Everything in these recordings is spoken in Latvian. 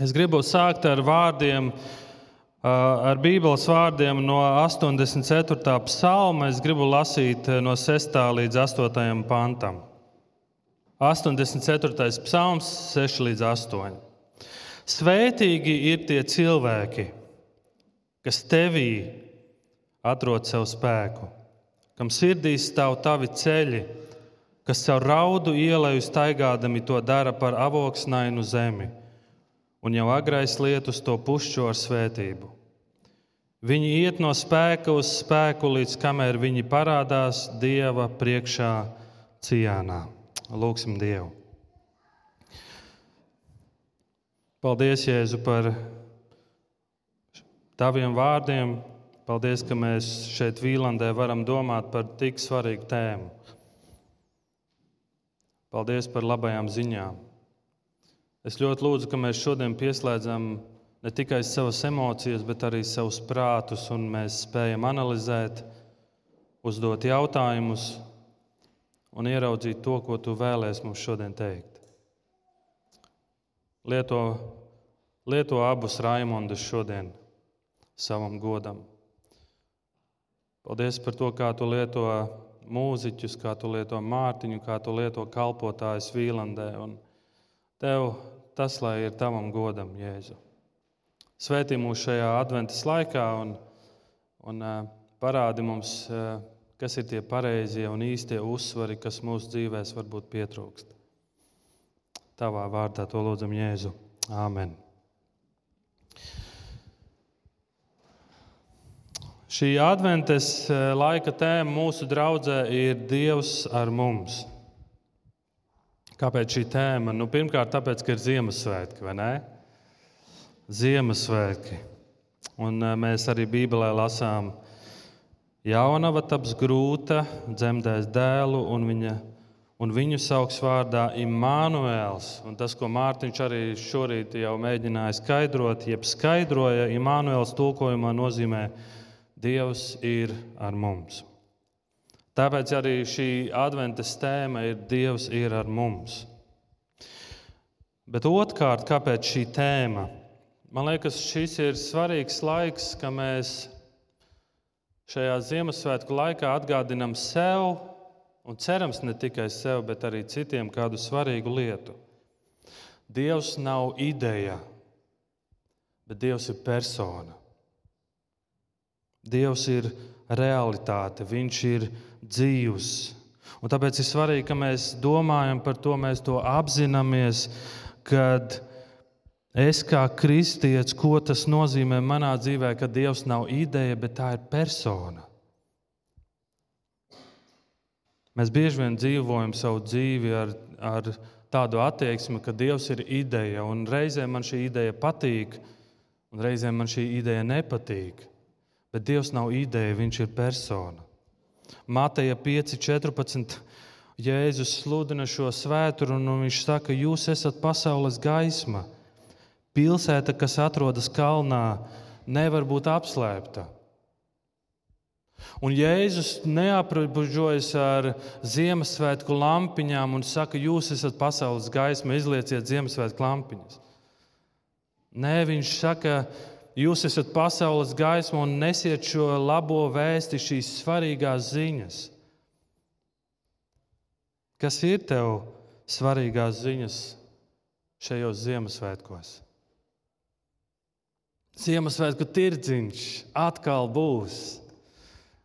Es gribu sākt ar vārdiem, ar Bībeles vārdiem no 84. psalma. Es gribu lasīt no 6. līdz 8. pantam. 84. psalms, 6 līdz 8. Svētīgi ir tie cilvēki, kas tevī atrod sev spēku, kam sirdī stāv tavi ceļi, kas caur raudu ielēju staigādami to dara par avoksnainu zemi un jau agrais lietus to pušķo ar svētību. Viņi iet no spēka uz spēku, līdz kamēr viņi parādās Dieva priekšā cienā. Lūksim Dievu! Paldies, Jēzu, par taviem vārdiem. Paldies, ka mēs šeit Vīlandē varam domāt par tik svarīgu tēmu. Paldies par labajām ziņām. Es ļoti lūdzu, ka mēs šodien pieslēdzam ne tikai savas emocijas, bet arī savus prātus, un mēs spējam analizēt, uzdot jautājumus un ieraudzīt to, ko tu vēlēsies mums šodien teikt. Lieto, lieto abus Raimondus šodien savam godam. Paldies par to, kā tu lieto mūziķus, kā tu lieto Mārtiņu, kā tu lieto kalpotājus Vīlandē. Un tev tas, lai ir tavam godam, Jēzu. Svētī mūs šajā adventas laikā un, un parādi mums, kas ir tie pareizie un īstie uzsvari, kas mūsu dzīvēs varbūt pietrūkst. Tavā vārdā to lūdzam Jēzu. Āmen. Šī adventes laika tēma mūsu draudzē ir Dievs ar mums. Kāpēc šī tēma? Nu, pirmkārt, tāpēc, ka ir Ziemassvētki, vai ne? Ziemassvētki. Un eh, mēs arī Bībelē lasām, jaunava taps grūta, dzemdēs dēlu, un, viņa, un viņu sauks vārdā Imānuēls. Un tas, ko Mārtiņš arī šorīt jau mēģināja skaidrot, jeb skaidroja, Imānuēls tulkojumā nozīmē Dievs ir ar mums. Tāpēc arī šī adventas tēma ir Dievs ir ar mums. Bet otrkārt, kāpēc šī tēma? Man liekas, šis ir svarīgs laiks, ka mēs šajā Ziemassvētku laikā atgādinām sev, un cerams ne tikai sev, bet arī citiem kādu svarīgu lietu. Dievs nav ideja, bet Dievs ir persona. Dievs ir realitāte, Viņš ir dzīvs. Un tāpēc ir svarīgi, ka mēs domājam par to, mēs to apzināmies, kad es kā kristietis, ko tas nozīmē manā dzīvē, ka Dievs nav ideja, bet tā ir persona. Mēs bieži vien dzīvojam savu dzīvi ar, ar tādu attieksmi, ka Dievs ir ideja, un reizēm man šī ideja patīk, un reizēm man šī ideja nepatīk. Bet Dievs nav ideja, Viņš ir persona. Mateja 5.14. Jēzus sludina šo svēturu, un viņš saka, jūs esat pasaules gaisma. Pilsēta, kas atrodas kalnā, nevar būt apslēpta. Un Jēzus neaprobežojas ar Ziemassvētku lampiņām un saka, jūs esat pasaules gaisma, izlieciet Ziemassvētku lampiņas. Nē, viņš saka, jūs esat pasaules gaisma un nesiet šo labo vēsti, šīs svarīgās ziņas. Kas ir tev svarīgās ziņas šajos Ziemassvētkos? Ziemassvētku tirdziņš atkal būs.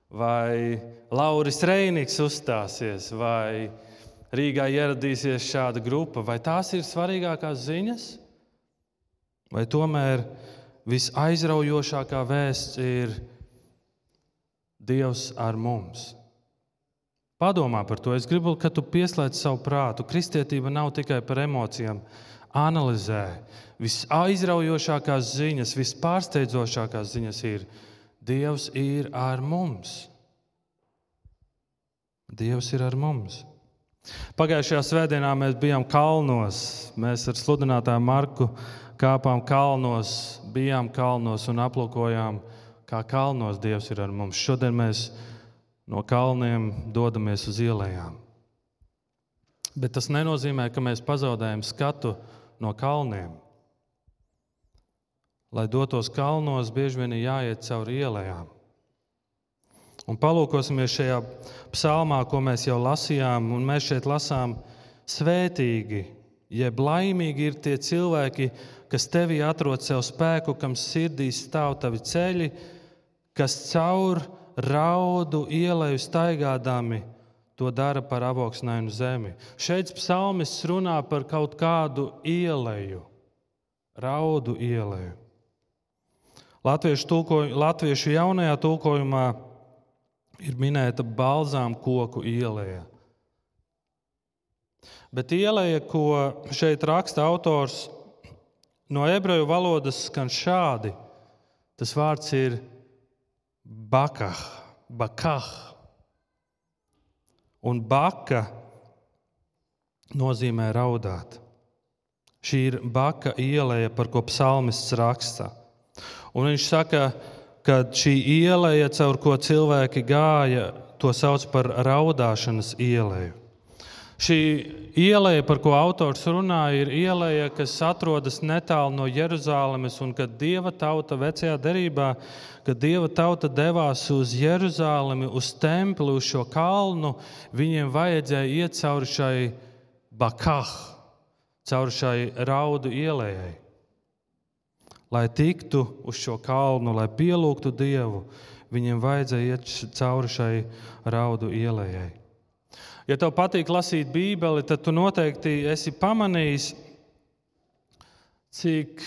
Vai Lauris Reinigs uzstāsies, vai Rīgā ieradīsies šāda grupa, vai tās ir svarīgākās ziņas? Vai tomēr visaizraujošākā vēsts ir Dievs ar mums. Padomā par to. Es gribu, lai tu pieslēdz savu prātu. Kristietība nav tikai par emocijām. Analizē. Visaizraujošākās ziņas, vispārsteidzošākās ziņas ir Dievs ir ar mums. Dievs ir ar mums. Pagājušajā svētdienā mēs bijām kalnos. Mēs ar sludinātāju Marku kāpām kalnos, bijām kalnos un aplūkojām, kā kalnos Dievs ir ar mums. Šodien mēs no kalniem dodamies uz ielām. Bet tas nenozīmē, ka mēs pazaudējam skatu no kalniem. lai dotos kalnos, bieži vien ir jāiet cauri ielām. Un palūkosimies šajā psalmā, ko mēs jau lasījām, un mēs šeit lasām, svētīgi, jeb laimīgi ir tie cilvēki, kas tevī atrod sev spēku, kam sirdī stāv tavi ceļi, kas caur raudu ielēju staigādami to dara par avoksnainu zemi. Šeit psalmists runā par kaut kādu ielēju, raudu ielēju. Latviešu, tulkoju, latviešu jaunajā tulkojumā ir minēta balzām koku ielēja. Bet ielēja, ko šeit raksta autors, no ebreju valodas skan šādi. Tas vārds ir bakah, bakah. Un baka nozīmē raudāt. Šī ir baka ielēja, par ko psalmists raksta. Un viņš saka, ka šī iela, caur ko cilvēki gāja, to sauc par raudāšanas ielēju. Šī iela, par ko autors runā, ir iela, kas atrodas netālu no Jeruzalemes. Un kad dieva tauta vecajā derībā, kad dieva tauta devās uz Jeruzalemi, uz templi, uz šo kalnu, viņiem vajadzēja iet cauri šai bakah, cauri šai raudu ielai. Lai tiktu uz šo kalnu, lai pielūgtu Dievu, viņiem vajadzēja iet cauri šai raudu ielai. Ja tev patīk lasīt Bībeli, tad tu noteikti esi pamanījis, cik,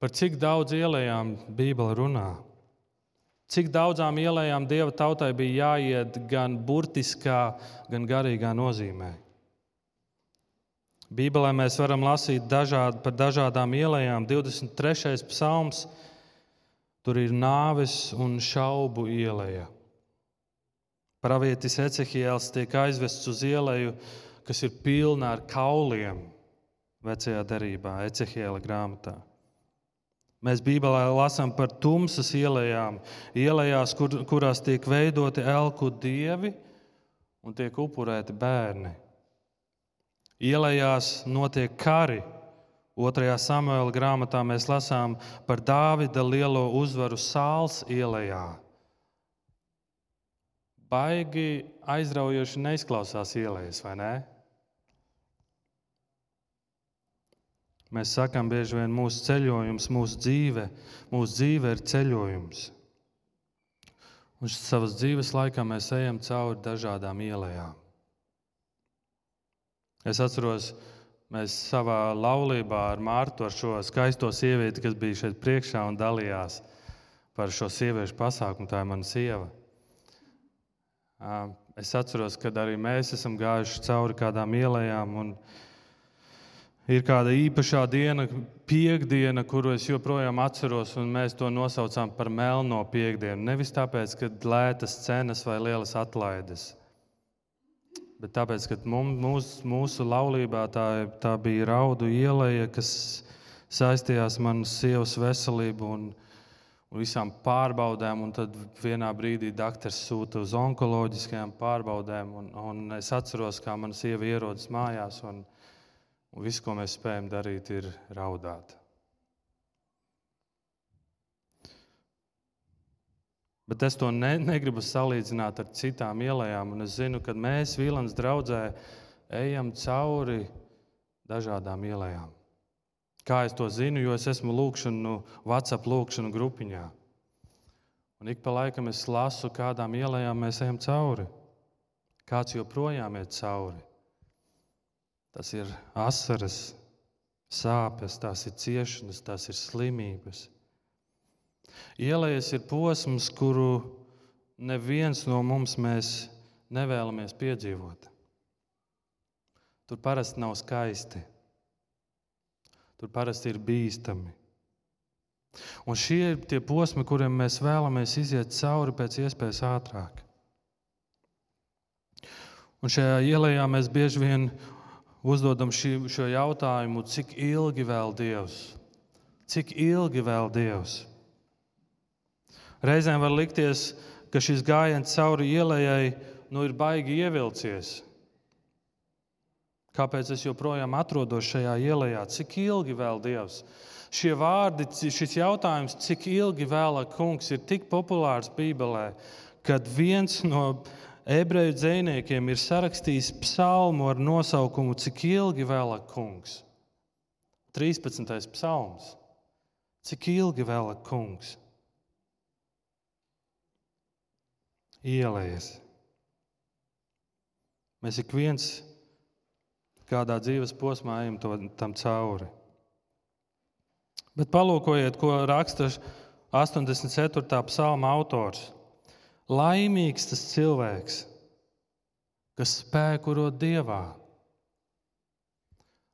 par cik daudz ielām Bībele runā. Cik daudzām ielām Dieva tautai bija jāiet gan burtiskā, gan garīgā nozīmē. Bībelē mēs varam lasīt dažādi, par dažādām ielām. 23. psalms, tur ir nāves un šaubu ielēja. Pravietis Ecehijāls tiek aizvests uz ielēju, kas ir pilna ar kauliem vecajā derībā, Ecehijāla grāmatā. Mēs Bībelē lasām par tumsas ielējām, ielējās, kur, kurās tiek veidoti elku dievi un tiek upurēti bērni. Ielējās notiek kari. Otrajā samuēlā grāmatā mēs lasām par Dāvida lielo uzvaru Sāls ielējā. Baigi aizraujoši neizklausās ielējas, vai ne? Mēs sakām, bieži vien mūsu ceļojums, mūsu dzīve, mūsu dzīve ir ceļojums. Un savas dzīves laikā mēs ejam cauri dažādām ielām. Es atceros, mēs savā laulībā ar Mārtu, ar šo skaisto sievieti, kas bija šeit priekšā un dalījās par šo sieviešu pasākumu, tā ir mana sieva. Es atceros, kad arī mēs esam gājuši cauri kādām ielām. Ir kāda īpašā diena, piekdiena, kuru es joprojām atceros, un mēs to nosaucām par melno piekdienu. Nevis tāpēc, ka lētas cenas vai lielas atlaides, bet tāpēc, ka mums, mūs, mūsu laulībā tā, tā bija raudu ielēja, kas saistījās manas sievas veselību un, un visām pārbaudēm. Un tad vienā brīdī doktors sūta uz onkoloģiskajām pārbaudēm, un, un es atceros, kā mana sieva ierodas mājās, un, un viss, ko mēs spējam darīt, ir raudāt. Bet es to ne, negribu salīdzināt ar citām ielām. Es zinu, ka mēs Vīlāns draugā ejam cauri dažādām ielām. Kā es to zinu, jo es esmu lūkšanu, WhatsApp lūkšanu grupiņā. Un ik pa laikam es lasu, kādām ielām mēs ejam cauri. Kāds joprojām iet cauri. Tas ir asaras, sāpes, tās ir ciešanas, tās ir slimības. Ielējas ir posms, kuru neviens no mums nevēlamies piedzīvot. Tur parasti nav skaisti. Tur parasti ir bīstami. Un šie ir tie posmi, kuriem mēs vēlamies iziet cauri pēc iespējas ātrāk. Un šajā ielā mēs bieži vien uzdodam šī, šo jautājumu, cik ilgi vēl Dievs? Cik ilgi vēl Dievs? Reizēm var likties, ka šis gājiens cauri ielai nu, ir baigi ievilcies. Kāpēc es joprojām atrodos šajā ielā? Cik ilgi vēl Dievs? Šie vārdi, šis jautājums, cik ilgi vēlāk kungs ir tik populārs Bībelē, kad viens no ebreju dziniekiem ir sarakstījis psalmu ar nosaukumu Cik ilgi vēlāk kungs? 13. psalms. Cik ilgi vēlāk kungs? Ielējies. Mēs ik viens kādā dzīves posmā ejam to, tam cauri. Bet palūkojiet, ko raksta 84. psalma autors. Laimīgs tas cilvēks, kas spēku rod dievā.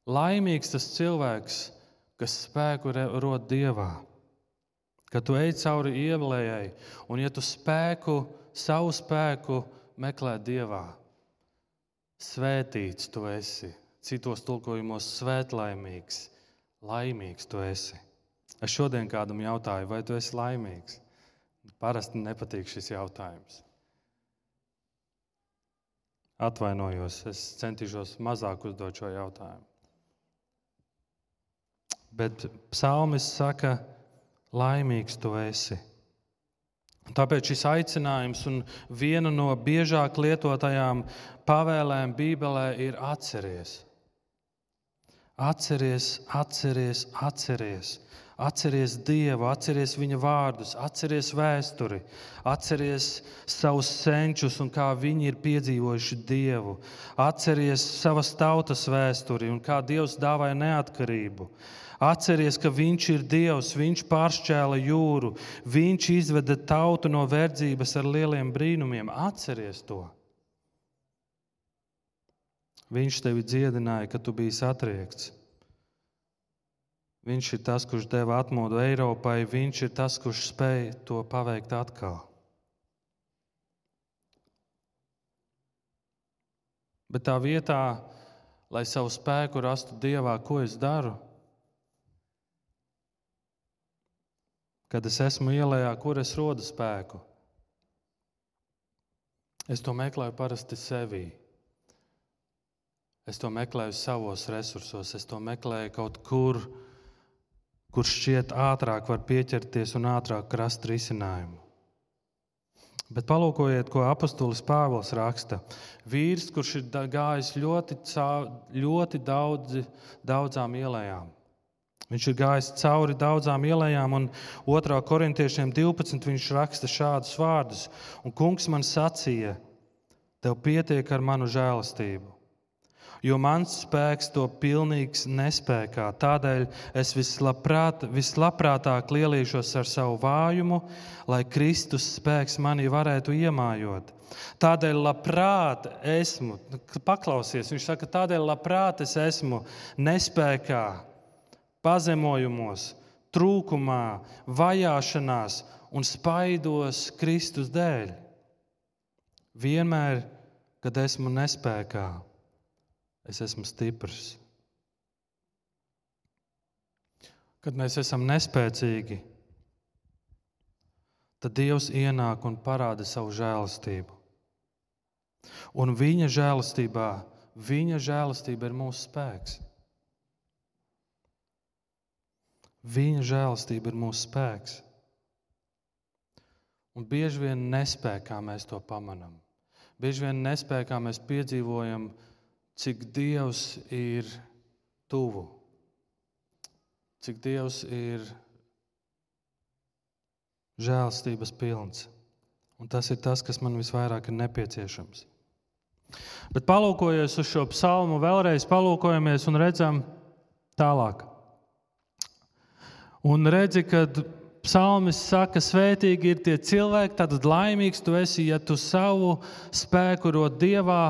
Laimīgs tas cilvēks, kas spēku rod dievā. Kad tu ej cauri ievēlējai, un ja tu spēku, savu spēku meklē dievā, svētīts tu esi citos tulkojumos svētlaimīgs, laimīgs tu esi. Es šodien kādam jautāju, vai tu esi laimīgs? Parasti nepatīk šis jautājums. Atvainojos, es centīšos mazāk uzdot šo jautājumu. Bet psalmis saka, laimīgs tu esi. Tāpēc šis aicinājums un viena no biežāk lietotajām pavēlēm Bībelē ir atcerieties. Atceries, atceries, atceries. Atceries Dievu, atceries Viņa vārdus, atceries vēsturi, atceries savus senčus un kā viņi ir piedzīvojuši Dievu. Atceries savas tautas vēsturi un kā Dievs dāvāja neatkarību. Atceries, ka Viņš ir Dievs, Viņš pāršķēla jūru, Viņš izveda tautu no verdzības ar lieliem brīnumiem. Atceries to! Viņš tevi dziedināja, kad tu biji satriekts. Viņš ir tas, kurš deva atmodu Eiropai, viņš ir tas, kurš spēj to paveikt atkal. Bet tā vietā, lai savu spēku rastu Dievā, ko es daru? Kad es esmu ielējā, kur es rodu spēku? Es to meklēju parasti sevī. Es to meklēju savos resursos, es to meklēju kaut kur, kur šķiet ātrāk var pieķerties un ātrāk rast risinājumu. Bet palūkojiet, ko apustulis Pāvils raksta. Vīrs, kurš ir gājis ļoti, ļoti daudzi, daudzām ielām. Viņš ir gājis cauri daudzām ielām, un 2. korintiešiem 12. viņš raksta šādus vārdus: Un kungs man sacīja, tev pietiek ar manu žēlastību jo mans spēks to pilnīgs nespēkā. Tādēļ es vislabprāt, vislabprātāk lielīšos ar savu vājumu, lai Kristus spēks manī varētu iemājot. Tādēļ labprāt esmu, paklausies, viņš saka, tādēļ labprāt es esmu nespējā, pazemojumos, trūkumā, vajāšanās un spaidos Kristus dēļ. Vienmēr, kad esmu nespējā es esmu stiprs. Kad mēs esam nespēcīgi, tad Dievs ienāk un parāda savu žēlastību. Un viņa žēlastībā, viņa žēlastība ir mūsu spēks. Viņa žēlastība ir mūsu spēks. Un bieži vien nespējā mēs to pamanām. Bieži vien nespējā mēs piedzīvojam cik Dievs ir tuvu, cik Dievs ir žēlstības pilns. Un tas ir tas, kas man visvairāk ir nepieciešams. Bet palūkojoties uz šo psalmu, vēlreiz palūkojamies un redzam tālāk. Un redzi, ka psalmis saka, svētīgi ir tie cilvēki, tad laimīgs tu esi, ja tu savu spēku rod dievā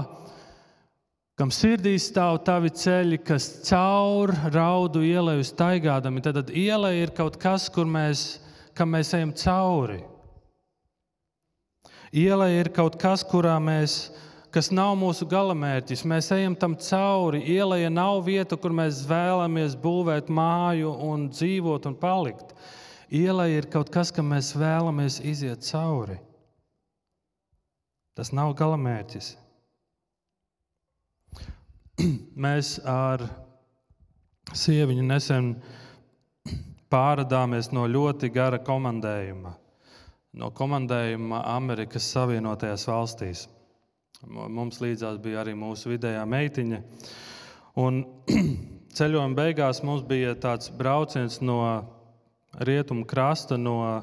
kam sirdī stāv tavi ceļi, kas caur raudu ielai staigādami. Tad, tad iela ir kaut kas, kur mēs, mēs ejam cauri. Iela ir kaut kas, kurā mēs, kas nav mūsu galamērķis. Mēs ejam tam cauri. Iela nav vieta, kur mēs vēlamies būvēt māju un dzīvot un palikt. Iela ir kaut kas, kam mēs vēlamies iziet cauri. Tas nav galamērķis. Mēs ar sieviņu nesen pārādāmies no ļoti gara komandējuma, no komandējuma Amerikas Savienotajās valstīs. Mums līdzās bija arī mūsu vidējā meitiņa. Un ceļojuma beigās mums bija tāds brauciens no rietumu krasta, no uh,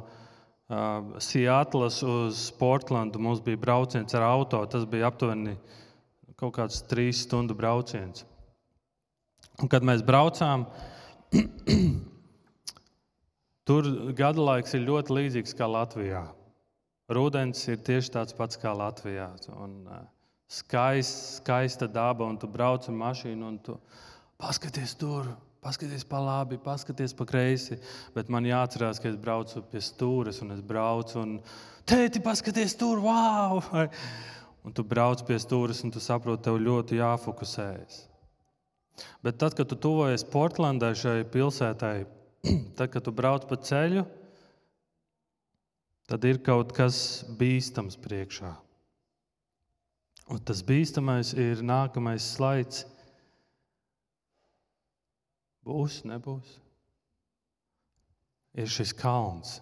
Seattles uz Portlandu. Mums bija brauciens ar auto. Tas bija aptuveni kaut kāds trīs stundu brauciens. Un, kad mēs braucām, tur gada laiks ir ļoti līdzīgs kā Latvijā. Rudens ir tieši tāds pats kā Latvijā. Un, uh, skaist, skaista daba, un tu brauc ar mašīnu, un tu paskaties tur, paskaties pa labi, paskaties pa kreisi. Bet man jāatcerās, ka es braucu pie stūres, un es braucu, un tēti, paskaties tur, wow! Un tu brauc pie stūres, un tu saproti, tev ļoti jāfokusējas. Bet tad, kad tu tuvojies Portlandai, šai pilsētai, tad, kad tu brauc pa ceļu, tad ir kaut kas bīstams priekšā. Un tas bīstamais ir nākamais slaids. Būs, nebūs. Ir šis kalns.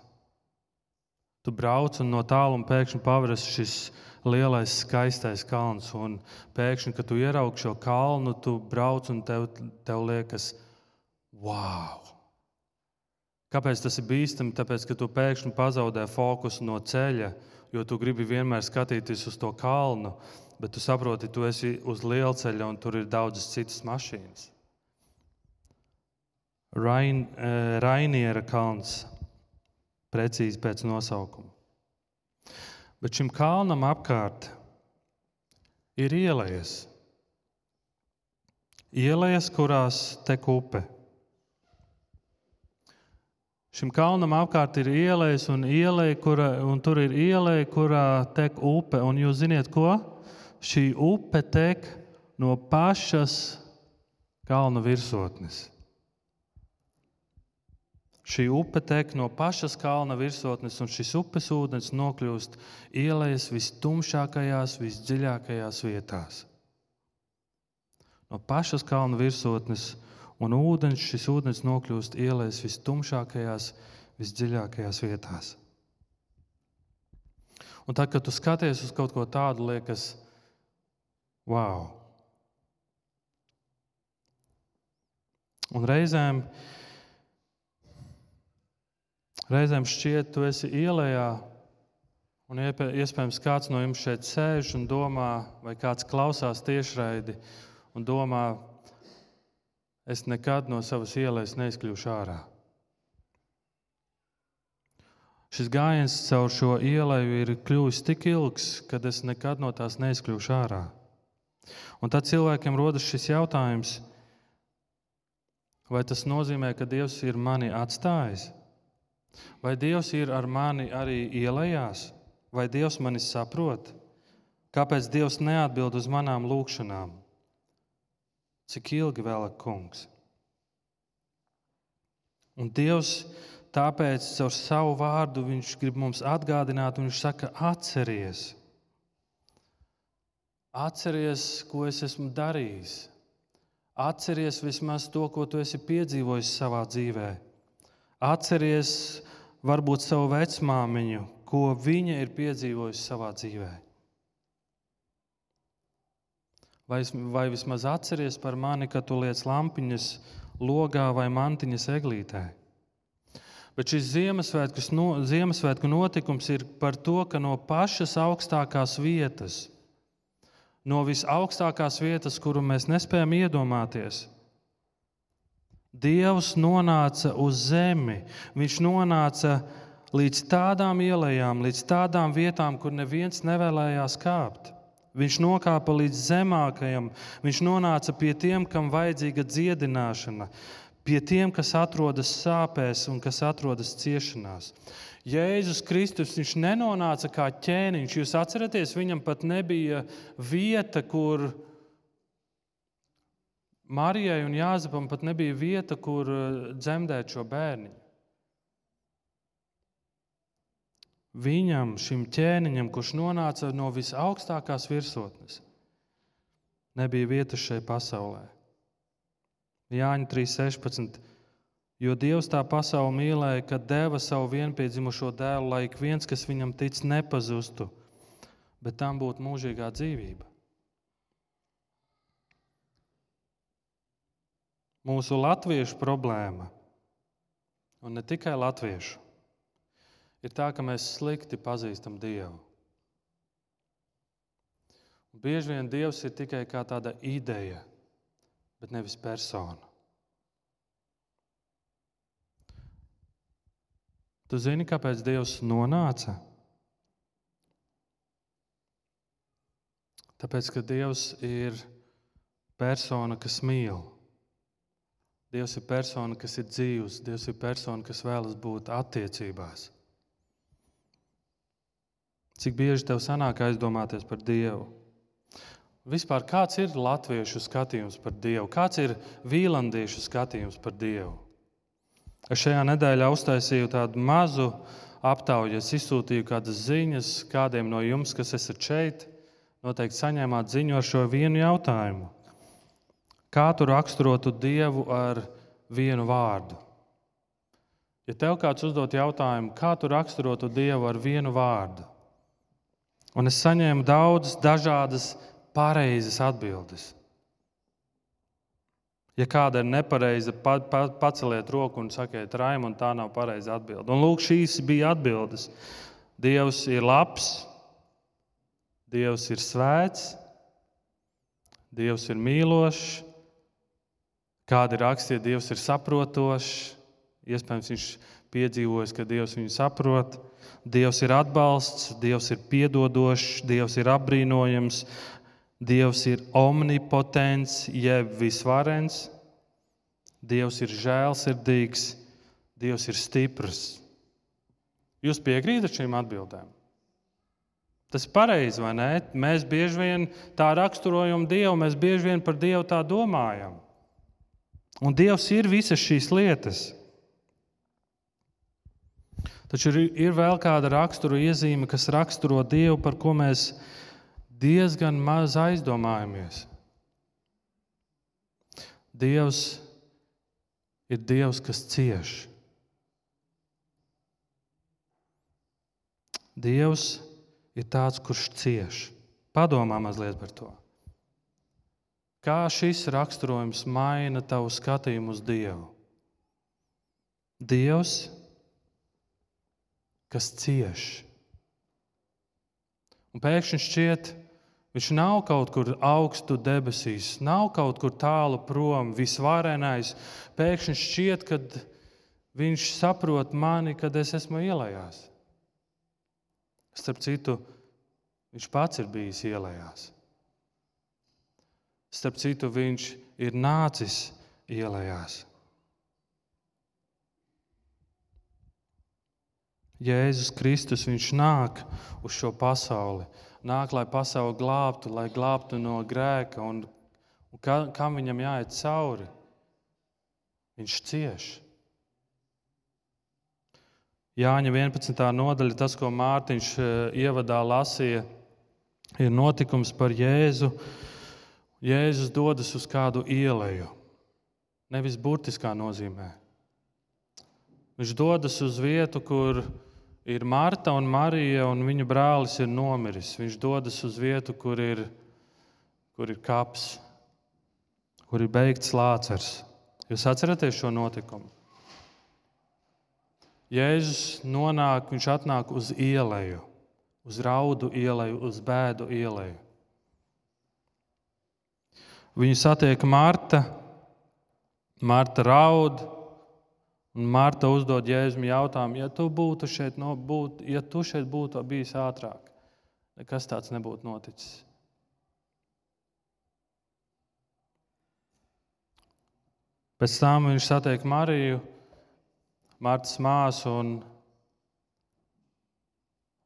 Tu brauc un no tāluma pēkšņi paveras šis lielais, skaistais kalns. Un pēkšņi, kad tu ieraugi šo kalnu, tu brauc un tev, tev liekas, wow! Kāpēc tas ir bīstami? Tāpēc, ka tu pēkšņi pazaudē fokusu no ceļa, jo tu gribi vienmēr skatīties uz to kalnu, bet tu saproti, tu esi uz lielceļa un tur ir daudzas citas mašīnas. Rain, eh, Rainiera kalns, precīzi pēc nosaukuma. Bet šim kalnam apkārt ir ielas. Ielas, kurās tek upe. Šim kalnam apkārt ir ielas, un, ielai, kura, un tur ir iela, kurā tek upe. Un jūs zināt, ko? Šī upe tek no pašas kalna virsotnes. Šī upe tek no pašas kalna virsotnes, un šis upes ūdens nokļūst ielēs vistumšākajās, visdziļākajās vietās. No pašas kalna virsotnes un ūdens, šis ūdens nokļūst ielēs vistumšākajās, visdziļākajās vietās. Un tad, kad tu skaties uz kaut ko tādu, liekas, wow! Un reizēm, reizēm šķiet, tu esi ielējā, un iespējams kāds no jums šeit sēž un domā, vai kāds klausās tiešraidi un domā, es nekad no savas ielas neizkļūšu ārā. Šis gājiens caur šo ielu ir kļuvis tik ilgs, ka es nekad no tās neizkļūšu ārā. Un tad cilvēkiem rodas šis jautājums, vai tas nozīmē, ka Dievs ir mani atstājis? Vai Dievs ir ar mani arī ielējās, vai Dievs mani saprot? Kāpēc Dievs neatbild uz manām lūgšanām? Cik ilgi vēl ir kungs? Un Dievs tāpēc caur savu vārdu viņš grib mums atgādināt, un viņš saka, atceries, atceries, ko es esmu darījis. Atceries vismaz to, ko tu esi piedzīvojis savā dzīvē. Atceries varbūt savu vecmāmiņu, ko viņa ir piedzīvojusi savā dzīvēm. Vai, vai vismaz atceries par mani, kad tu liec lampiņas logā vai mantiņas eglītē? Bet šis Ziemassvētku, no, Ziemassvētku notikums ir par to, ka no pašas augstākās vietas, no visaugstākās vietas, kuru mēs nespējam iedomāties, Dievs nonāca uz zemi. Viņš nonāca līdz tādām ielām, līdz tādām vietām, kur neviens nevēlējās kāpt. Viņš nokāpa līdz zemākajam, viņš nonāca pie tiem, kam vajadzīga dziedināšana, pie tiem, kas atrodas sāpēs un kas atrodas ciešanās. Jēzus Kristus viņš nenonāca kā ķēniņš. Jūs atceraties, viņam pat nebija vieta, kur Marijai un Jāzepam pat nebija vieta, kur dzemdēt šo bērnu. viņam, šim ķēniņam, kurš nonāca no visaugstākās virsotnes, nebija vietas šai pasaulē. Jāņa 3.16. Jo Dievs tā pasauli mīlēja, ka deva savu vienpiedzimušo dēlu, lai ik viens, kas viņam tic, nepazustu, bet tam būtu mūžīgā dzīvība. Mūsu latviešu problēma, un ne tikai latviešu, ir tā, ka mēs slikti pazīstam Dievu. Un bieži vien Dievs ir tikai kā tāda ideja, bet nevis persona. Tu zini, kāpēc Dievs nonāca? Tāpēc, ka Dievs ir persona, kas mīl. Dievs ir persona, kas ir dzīves, Dievs ir persona, kas vēlas būt attiecībās. Cik bieži tev sanāk aizdomāties par Dievu? Vispār kāds ir latviešu skatījums par Dievu? Kāds ir vīlandiešu skatījums par Dievu? Es šajā nedēļā uztaisīju tādu mazu aptauju. Es izsūtīju kādas ziņas kādiem no jums, kas esat šeit. Noteikti saņēmāt ziņu ar šo vienu jautājumu. Kā tu raksturotu Dievu ar vienu vārdu? Ja tev kāds uzdot jautājumu, kā tu raksturotu Dievu ar vienu vārdu, un es saņēmu daudzas dažādas pareizas atbildes. Ja kāda ir nepareiza, pa, pa, paceliet roku un sakiet, Raimond, tā nav pareiza atbilde. Un lūk, šīs bija atbildes. Dievs ir labs, Dievs ir svēts, Dievs ir mīlošs. Kādi rakstīja, Dievs ir saprotošs. Iespējams, viņš piedzīvojis, ka Dievs viņu saprot. Dievs ir atbalsts, Dievs ir piedodošs, Dievs ir apbrīnojams, Dievs ir omnipotents, jeb visvarens, Dievs ir žēlsirdīgs, Dievs ir stiprs. Jūs piekrītat šīm atbildēm? Tas ir pareizi, vai ne? Mēs bieži vien tā raksturojam Dievu, mēs bieži vien par Dievu tā domājam. Un Dievs ir visas šīs lietas. Taču ir, ir vēl kāda rakstura iezīme, kas raksturo Dievu, par ko mēs diezgan maz aizdomājamies. Dievs ir Dievs, kas cieš. Dievs ir tāds, kurš cieš. Padomā mazliet par to. Kā šis raksturojums maina tavu skatījumu uz Dievu? Dievs, kas cieš. Un pēkšņi šķiet, Viņš nav kaut kur augstu debesīs, nav kaut kur tālu prom, visvarenais. Pēkšņi šķiet, ka viņš saprot mani, kad es esmu ielējās. Starp citu, viņš pats ir bijis ielējās. Starp citu, viņš ir nācis ielējās. Jēzus Kristus, viņš nāk uz šo pasauli nāk, lai pasauli glābtu, lai glābtu no grēka. Un, un ka, kam viņam jāiet cauri? Viņš cieš. Jāņa 11. nodaļa, tas, ko Mārtiņš eh, ievadā lasīja, ir notikums par Jēzu. Jēzus dodas uz kādu ieleju, nevis burtiskā nozīmē. Viņš dodas uz vietu, kur ir Marta un Marija, un viņa brālis ir nomiris. Viņš dodas uz vietu, kur ir, kur ir kaps, kur ir beigts lācers. Jūs atceraties šo notikumu? Jēzus nonāk, viņš atnāk uz ieleju, uz raudu ieleju, uz bēdu ieleju. Viņu satiek Marta, Marta raud, Un Marta uzdod Jēzum jautājumu, ja tu būtu šeit, no, būt, ja tu šeit būtu bijis ātrāk, nekas tāds nebūtu noticis. Pēc tam viņš satiek Mariju, Martas māsu, un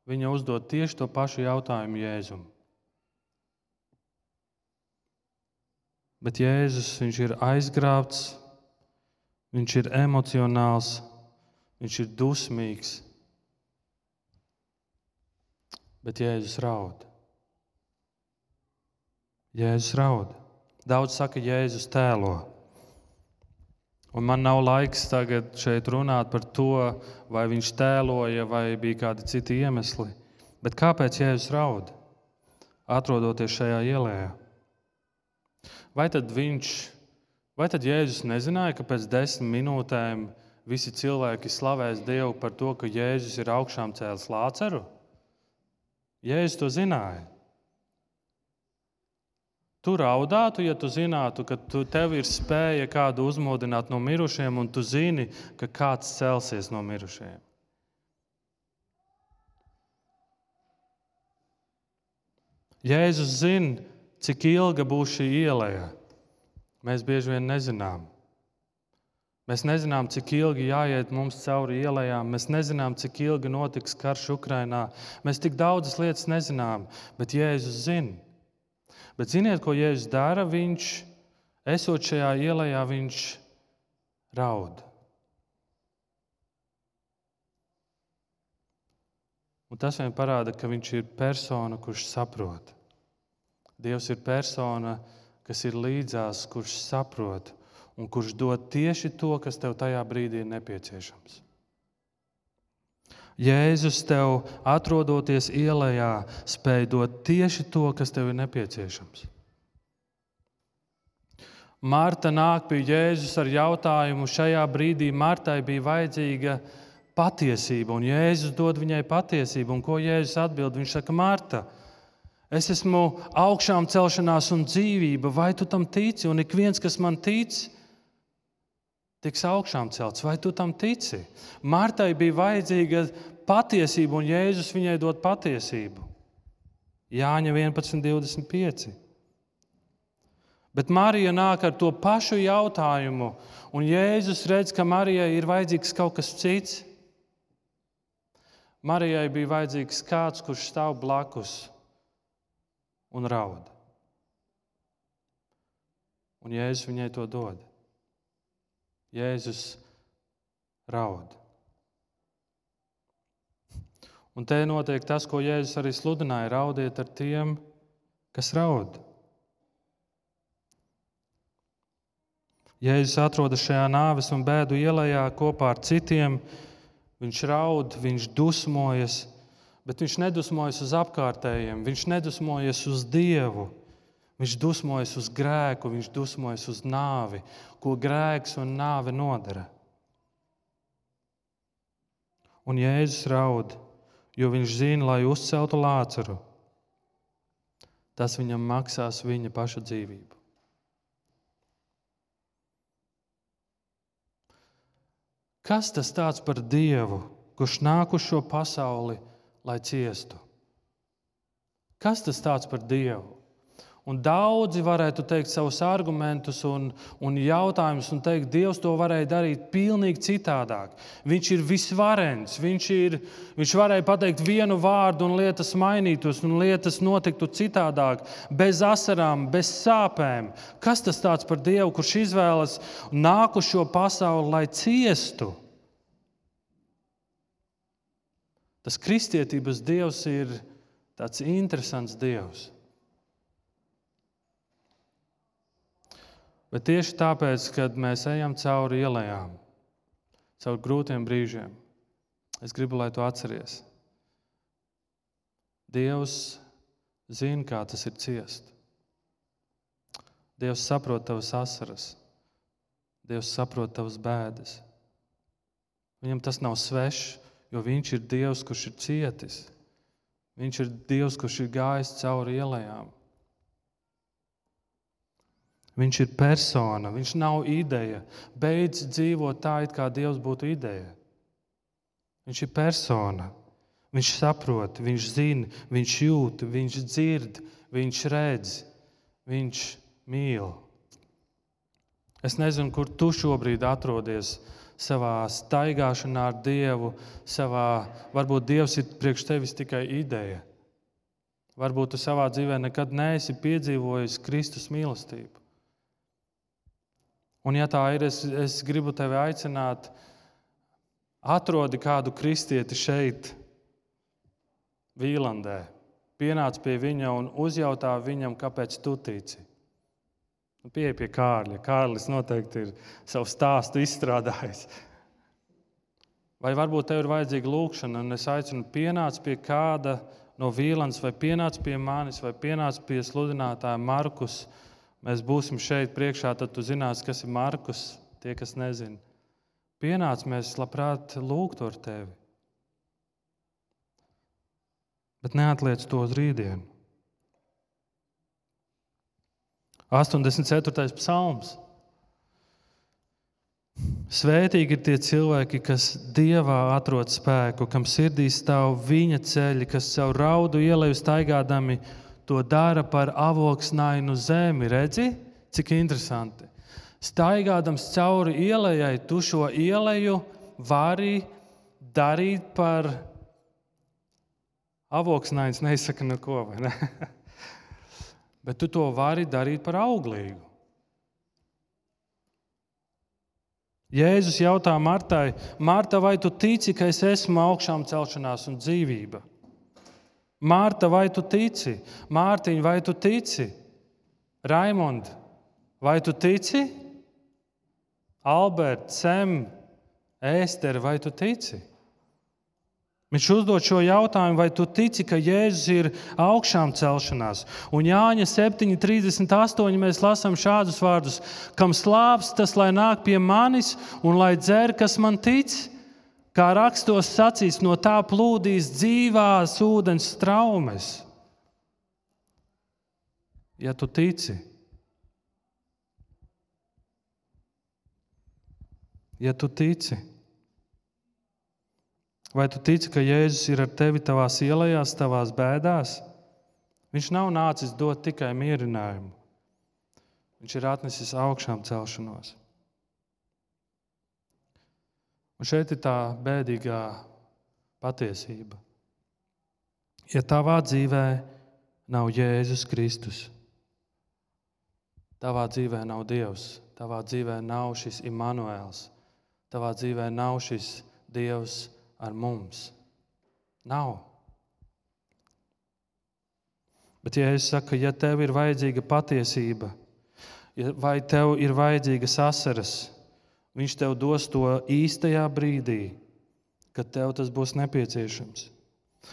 viņa uzdod tieši to pašu jautājumu Jēzum. Bet Jēzus ir aizgrābts Viņš ir emocionāls, viņš ir dusmīgs. Bet Jēzus raud. Jēzus raud. Daudz saka, Jēzus tēlo. Un man nav laiks tagad šeit runāt par to, vai viņš tēloja, vai bija kādi citi iemesli. Bet kāpēc Jēzus raud, atrodoties šajā ielā? Vai tad viņš, vai tad Jēzus nezināja, ka pēc desmit minūtēm visi cilvēki slavēs Dievu par to, ka Jēzus ir augšām cēlis lāceru? Jēzus to zināja. Tu raudātu, ja tu zinātu, ka tu, tev ir spēja kādu uzmodināt no mirušajiem, un tu zini, ka kāds celsies no mirušajiem. Jēzus zina, cik ilga būs šī ielēja. Mēs bieži vien nezinām. Mēs nezinām, cik ilgi jāiet mums cauri ielām. Mēs nezinām, cik ilgi notiks karš Ukrajinā. Mēs tik daudzas lietas nezinām, bet Jēzus zina. Bet ziniet, ko Jēzus dara? Viņš, esot šajā ielā, viņš raud. Un tas vien parāda, ka viņš ir persona, kurš saprot. Dievs ir persona, kas ir līdzās, kurš saprot un kurš dod tieši to, kas tev tajā brīdī ir nepieciešams. Jēzus tev, atrodoties ielā, spēj dot tieši to, kas tev ir nepieciešams. Marta nāk pie Jēzus ar jautājumu. Šajā brīdī Martai bija vajadzīga patiesība, un Jēzus dod viņai patiesību. Un ko Jēzus atbild? Viņš saka, Marta, es esmu augšām celšanās un dzīvība, vai tu tam tici? Un ik viens, kas man tic, tiks augšām celts. Vai tu tam tici? Martai bija vajadzīga patiesība, un Jēzus viņai dod patiesību. Jāņa 11, 25. Bet Marija nāk ar to pašu jautājumu, un Jēzus redz, ka Marijai ir vajadzīgs kaut kas cits. Marijai bija vajadzīgs kāds, kurš stāv blakus un raud. Un Jēzus viņai to dod. Jēzus raud. Un te notiek tas, ko Jēzus arī sludināja: raudiet ar tiem, kas raud. Jēzus atrodas šajā nāves un bēdu ielā kopā ar citiem. Viņš raud, viņš dusmojas, bet viņš nedusmojas uz apkārtējiem, viņš nedusmojas uz Dievu. Viņš dusmojas uz grēku, viņš dusmojas uz nāvi, ko grēks un nāve nodara. Un Jēzus raud jo viņš zina, lai uzceltu lācaru. Tas viņam maksās viņa paša dzīvību. Kas tas tāds par Dievu, kurš nāk uz šo pasauli, lai ciestu? Kas tas tāds par Dievu? Un daudzi varētu teikt savus argumentus un, un jautājumus, un teikt, Dievs to varēja darīt pavisam citādāk. Viņš ir visvarens, viņš, ir, viņš varēja pateikt vienu vārdu, un lietas mainītos, un lietas notiktu citādāk, bez asarām, bez sāpēm. Kas tas par Dievu, kurš izvēlas nāku šo pasauli, lai ciestu? Tas kristietības Dievs ir tāds interesants Dievs. Bet tieši tāpēc, kad mēs ejam cauri ielām, cauri grūtiem brīžiem, es gribu, lai tu atceries. Dievs zina, kā tas ir ciest. Dievs saprot tavas asaras, Dievs saprot tavas bēdas. Viņam tas nav svešs, jo Viņš ir Dievs, kurš ir cietis. Viņš ir Dievs, kurš ir gājis cauri ielām. Viņš ir persona, viņš nav ideja. Beidz dzīvot tā, it kā Dievs būtu ideja. Viņš ir persona. Viņš saprot, viņš zina, viņš jūt, viņš dzird, viņš redz, viņš mīl. Es nezinu, kur tu šobrīd atrodies savā staigāšanā ar Dievu, savā, varbūt Dievs ir priekš tevis tikai ideja. Varbūt tu savā dzīvē nekad neesi piedzīvojis Kristus mīlestību. Un, ja tā ir, es, es gribu tevi aicināt, atrodi kādu kristieti šeit, Vīlandē. Pienāc pie viņa un uzjautā viņam, kāpēc tu tici. Nu, Pieeja pie Kārļa. Kārlis noteikti ir savu stāstu izstrādājis. Vai varbūt tev ir vajadzīga lūkšana, un es aicinu, pienāc pie kāda no Vīlāns, vai pienāc pie manis, vai pienāc pie sludinātāja Markus. Mēs būsim šeit priekšā, tad tu zināsi, kas ir Markus, tie, kas nezina. Pienāc, mēs labprāt lūgtu ar tevi. Bet neatliec to uz rītdienu. 84. psalms. Svētīgi ir tie cilvēki, kas dievā atrod spēku, kam sirdī stāv viņa ceļi, kas caur raudu ieleju staigādami to dara par avoksnainu zemi. Redzi, cik interesanti. Staigādams cauri ielai, tu šo ieleju vari darīt par avoksnains, neizsaka neko. Ne? bet tu to vari darīt par auglīgu. Jēzus jautā Martai, Marta, vai tu tici, ka es esmu augšām celšanās un dzīvība? Mārta, vai tu tici? Mārtiņ, vai tu tici? Raimond, vai tu tici? Alberts, Sem, Ēster, vai tu tici? Viņš uzdod šo jautājumu, vai tu tici, ka Jēzus ir augšām celšanās. Un Jāņa 7,38 mēs lasām šādus vārdus: Kam slāpes, tas lai nāk pie manis un lai dzer, kas man tic. Kā rakstos sacīts, no tā plūdīs dzīvās ūdens traumes. Ja tu tici, ja tu tici, Vai tu tici, ka Jēzus ir ar tevi tavās ielās, tavās bēdās? Viņš nav nācis dot tikai mierinājumu. Viņš ir atnesis augšām celšanos. Un šeit ir tā bēdīgā patiesība. Ja tavā dzīvē nav Jēzus Kristus, tavā dzīvē nav Dievs, tavā dzīvē nav šis Imants, tavā dzīvē nav šis Dievs ar mums. Nav. Bet, ja es saku, ja tev ir vajadzīga patiesība, vai tev ir vajadzīgas asaras, viņš tev dos to īstajā brīdī, kad tev tas būs nepieciešams.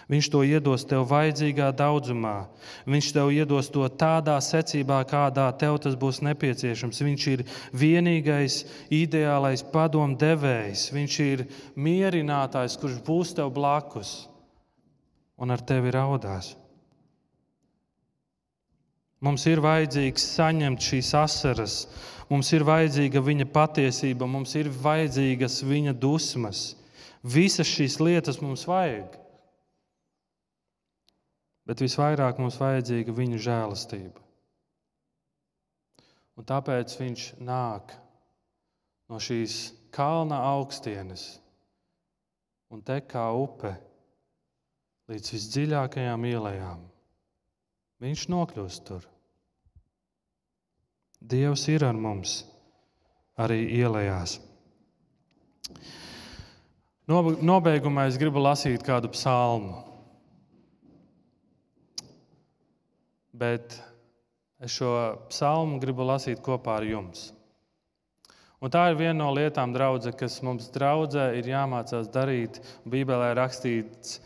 Viņš to iedos tev vajadzīgā daudzumā. Viņš tev iedos to tādā secībā, kādā tev tas būs nepieciešams. Viņš ir vienīgais, ideālais padomdevējs. Viņš ir mierinātājs, kurš būs tev blakus un ar tevi raudās. Mums ir vajadzīgs saņemt šīs asaras, mums ir vajadzīga viņa patiesība, mums ir vajadzīgas viņa dusmas. Visas šīs lietas mums vajag bet visvairāk mums vajadzīga viņa žēlastība. Un tāpēc viņš nāk no šīs kalna augstienes un tek kā upe līdz visdziļākajām ielām. Viņš nokļūst tur. Dievs ir ar mums arī ielās. Nobeigumā es gribu lasīt kādu psalmu. Bet es šo psalmu gribu lasīt kopā ar jums. Un tā ir viena no lietām, draudze, kas mums draudzē ir jāmācās darīt. Bībelē rakstīts,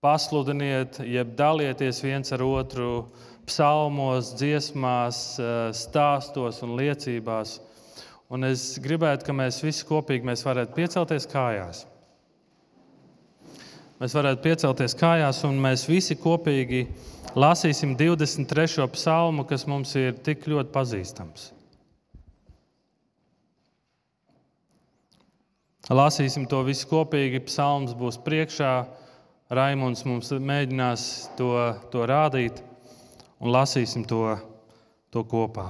pasludiniet, jeb dalieties viens ar otru psalmos, dziesmās, stāstos un liecībās. Un es gribētu, ka mēs visi kopīgi mēs varētu piecelties kājās. Mēs varētu piecelties kājās un mēs visi kopīgi lasīsim 23. psalmu, kas mums ir tik ļoti pazīstams. Lasīsim to visu kopīgi. Psalms būs priekšā. Raimons mums mēģinās to, to rādīt un lasīsim to, to kopā.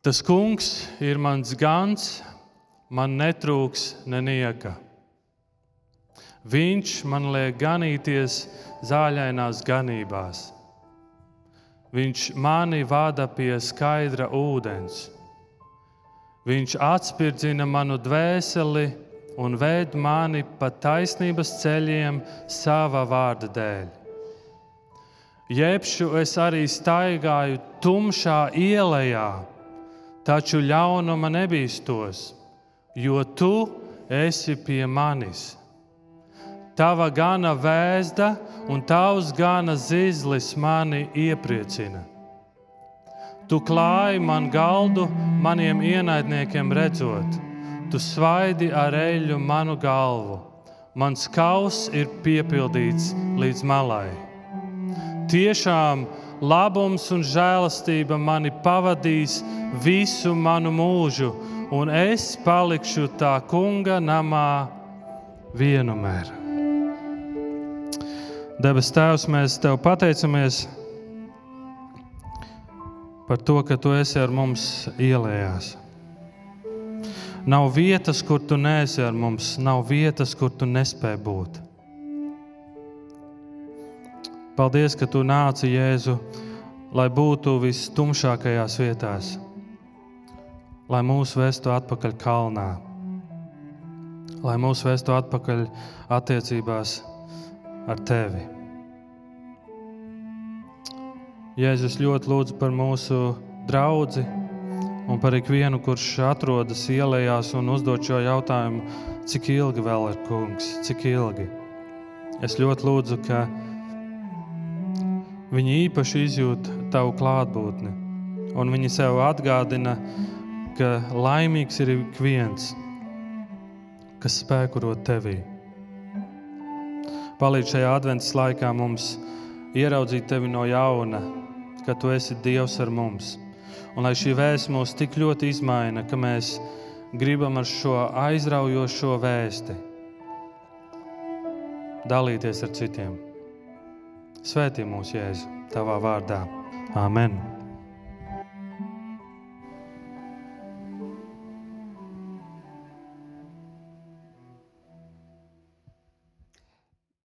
Tas kungs ir mans gans, man netrūks nenieka. Viņš man liek ganīties zāļainās ganībās. Viņš mani vada pie skaidra ūdens. Viņš atspirdzina manu dvēseli un ved mani pa taisnības ceļiem sava vārda dēļ. Jebšu es arī staigāju tumšā ielā, taču ļaunuma nebīstos, jo tu esi pie manis. Tava gana vēsta un tavs gana zizlis mani iepriecina. Tu klāji man galdu maniem ienaidniekiem redzot, tu svaidi ar eļļu manu galvu. Mans kauss ir piepildīts līdz malai. Tiešām labums un žēlastība mani pavadīs visu manu mūžu, un es palikšu tā kunga namā vienmēr. Debes Tēvs, mēs Tev pateicamies par to, ka Tu esi ar mums ielējās. Nav vietas, kur Tu neesi ar mums, nav vietas, kur Tu nespēji būt. Paldies, ka Tu nāci Jēzu, lai būtu vistumšākajās vietās, lai mūs vestu atpakaļ kalnā, lai mūs vestu atpakaļ attiecībās ar tevi. Jēzus ļoti lūdzu par mūsu draugu un par ikvienu, kurš atrodas ielās un uzdod šo jautājumu, cik ilgi vēl ir kungs, cik ilgi. Es ļoti lūdzu, ka viņi īpaši izjūt tavu klātbūtni, un viņi sev atgādina, ka laimīgs ir ik viens, kas spēkurot tevī. Palīdz šajā adventas laikā mums ieraudzīt tevi no jauna, ka tu esi Dievs ar mums. Un lai šī vēsts mūs tik ļoti izmaina, ka mēs gribam ar šo aizraujošo vēsti dalīties ar citiem. Svētī mūs, Jēzu, tavā vārdā. Amen!